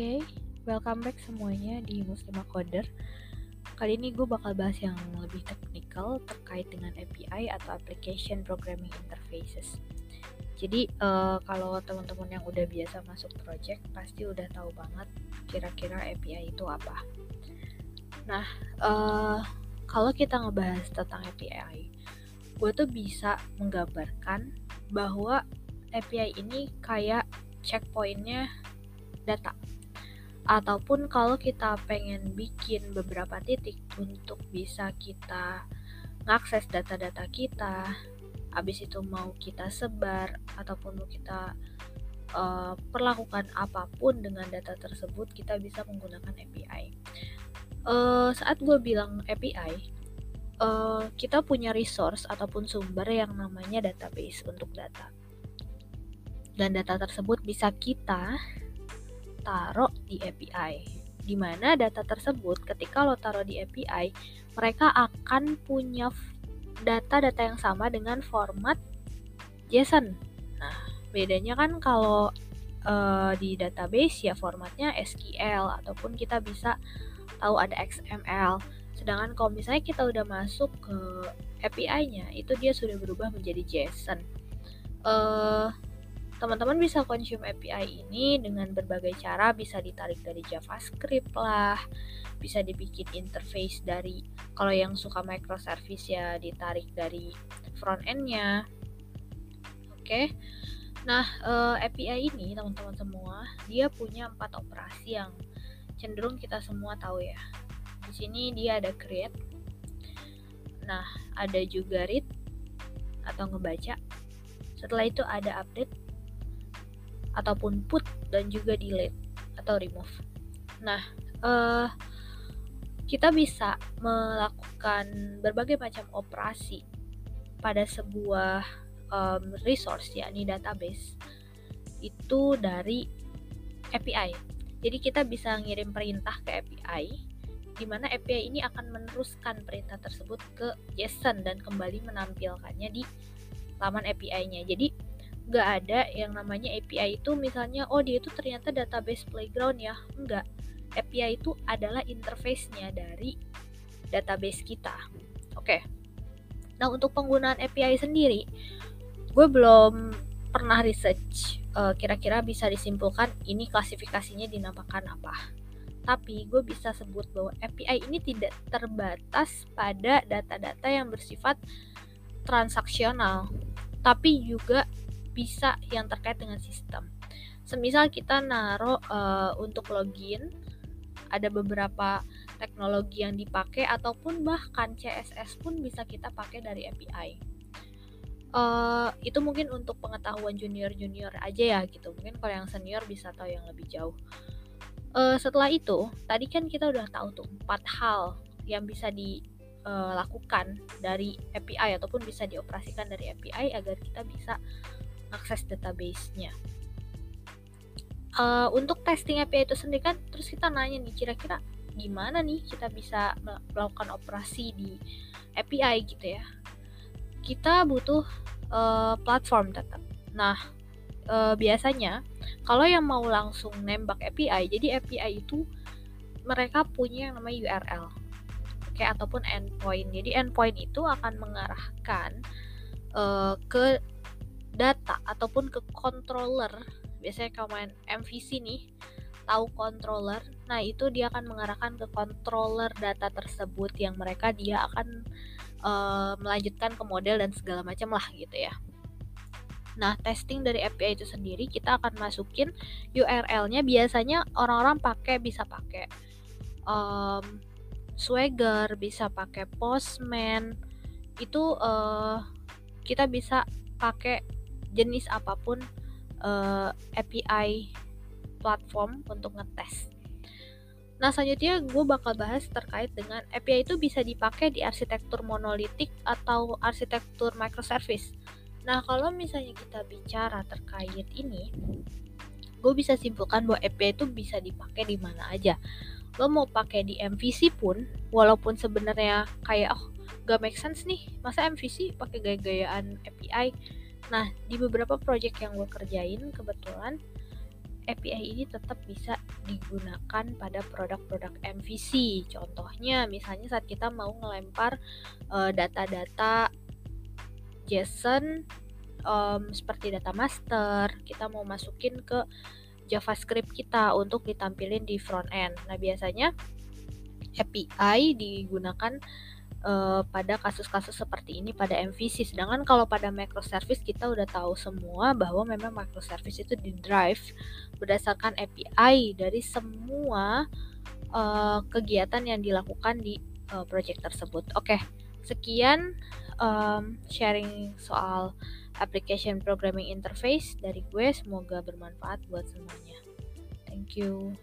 Oke, welcome back semuanya di Muslima Coder. Kali ini gue bakal bahas yang lebih teknikal terkait dengan API atau Application Programming Interfaces. Jadi uh, kalau teman-teman yang udah biasa masuk project pasti udah tahu banget kira-kira API itu apa. Nah, uh, kalau kita ngebahas tentang API, gue tuh bisa menggambarkan bahwa API ini kayak checkpointnya data ataupun kalau kita pengen bikin beberapa titik untuk bisa kita ngakses data-data kita habis itu mau kita sebar ataupun mau kita uh, perlakukan apa pun dengan data tersebut kita bisa menggunakan API uh, saat gue bilang API uh, kita punya resource ataupun sumber yang namanya database untuk data. Dan data tersebut bisa kita taruh di API. Di mana data tersebut ketika lo taruh di API, mereka akan punya data-data yang sama dengan format JSON. Nah, bedanya kan kalau uh, di database ya formatnya SQL ataupun kita bisa tahu ada XML. Sedangkan kalau misalnya kita udah masuk ke API-nya, itu dia sudah berubah menjadi JSON. Uh, teman-teman bisa consume API ini dengan berbagai cara. Bisa ditarik dari JavaScript lah bisa dibikin interface dari kalau yang suka microservice ya ditarik dari front endnya oke. Okay. nah uh, eh, API ini teman-teman semua dia punya empat operasi yang cenderung kita semua tahu ya. Di sini dia ada create nah ada juga read atau ngebaca. Setelah itu ada update ataupun put dan juga delete atau remove. Nah, uh, kita bisa melakukan berbagai macam operasi pada sebuah um, resource yakni database itu dari API. Jadi kita bisa ngirim perintah ke API di mana API ini akan meneruskan perintah tersebut ke JSON dan kembali menampilkannya di laman API-nya. Jadi nggak ada yang namanya API itu misalnya oh dia itu ternyata database playground ya. Enggak API itu adalah interface-nya dari database kita. Oke. Nah untuk penggunaan API sendiri gue belum pernah research uh, kira-kira bisa disimpulkan ini klasifikasinya dinamakan apa. Tapi gue bisa sebut bahwa API ini tidak terbatas pada data-data yang bersifat transaksional tapi juga bisa yang terkait dengan sistem. Semisal kita naruh uh, untuk login ada beberapa teknologi yang dipakai ataupun bahkan CSS pun bisa kita pakai dari API. Uh, eh, itu mungkin untuk pengetahuan junior-junior aja ya gitu. Mungkin kalau yang senior bisa tahu yang lebih jauh. Uh, setelah itu, tadi kan kita udah tahu tuh empat hal yang bisa dilakukan dari API ataupun bisa dioperasikan dari API agar kita bisa akses database-nya. Uh, untuk testing API itu sendiri kan terus kita nanya nih kira-kira gimana nih kita bisa melakukan operasi di API gitu ya. Kita butuh uh, platform tetap. Nah, uh, biasanya kalau yang mau langsung nembak API, jadi API itu mereka punya yang namanya URL. Oke, ataupun endpoint. Jadi endpoint itu akan mengarahkan uh, ke data ataupun ke controller. Biasanya kalau main MVC nih tahu controller. Nah itu dia akan mengarahkan ke controller data tersebut yang mereka dia akan uh, melanjutkan ke model dan segala macam lah gitu ya. Nah, testing dari API itu sendiri kita akan masukin URL-nya biasanya orang-orang pakai bisa pakai um, Swagger, bisa pakai Postman. Itu uh, kita bisa pakai jenis apa pun uh, eh, API platform untuk ngetes. Nah selanjutnya gue bakal bahas terkait dengan API itu bisa dipakai di arsitektur monolitik atau arsitektur microservice. Nah kalau misalnya kita bicara terkait ini, gue bisa simpulkan bahwa API itu bisa dipakai di mana aja. Lo mau pakai di MVC pun, walaupun sebenarnya kayak oh gak make sense nih, masa MVC pakai gaya-gayaan API? Nah, di beberapa project yang gue kerjain kebetulan API ini tetap bisa digunakan pada produk-produk MVC. Contohnya, misalnya saat kita mau ngelempar uh, data-data JSON um, seperti data master, kita mau masukin ke JavaScript kita untuk ditampilin di front end. Nah, biasanya API digunakan uh, pada kasus-kasus seperti ini pada MVC. Sedangkan kalau pada microservice kita udah tahu semua bahwa memang microservice itu di drive berdasarkan API dari semua uh, kegiatan yang dilakukan di uh, project tersebut. Oke, okay, sekian um, sharing soal application programming interface dari gue. Semoga bermanfaat buat semuanya. Thank you.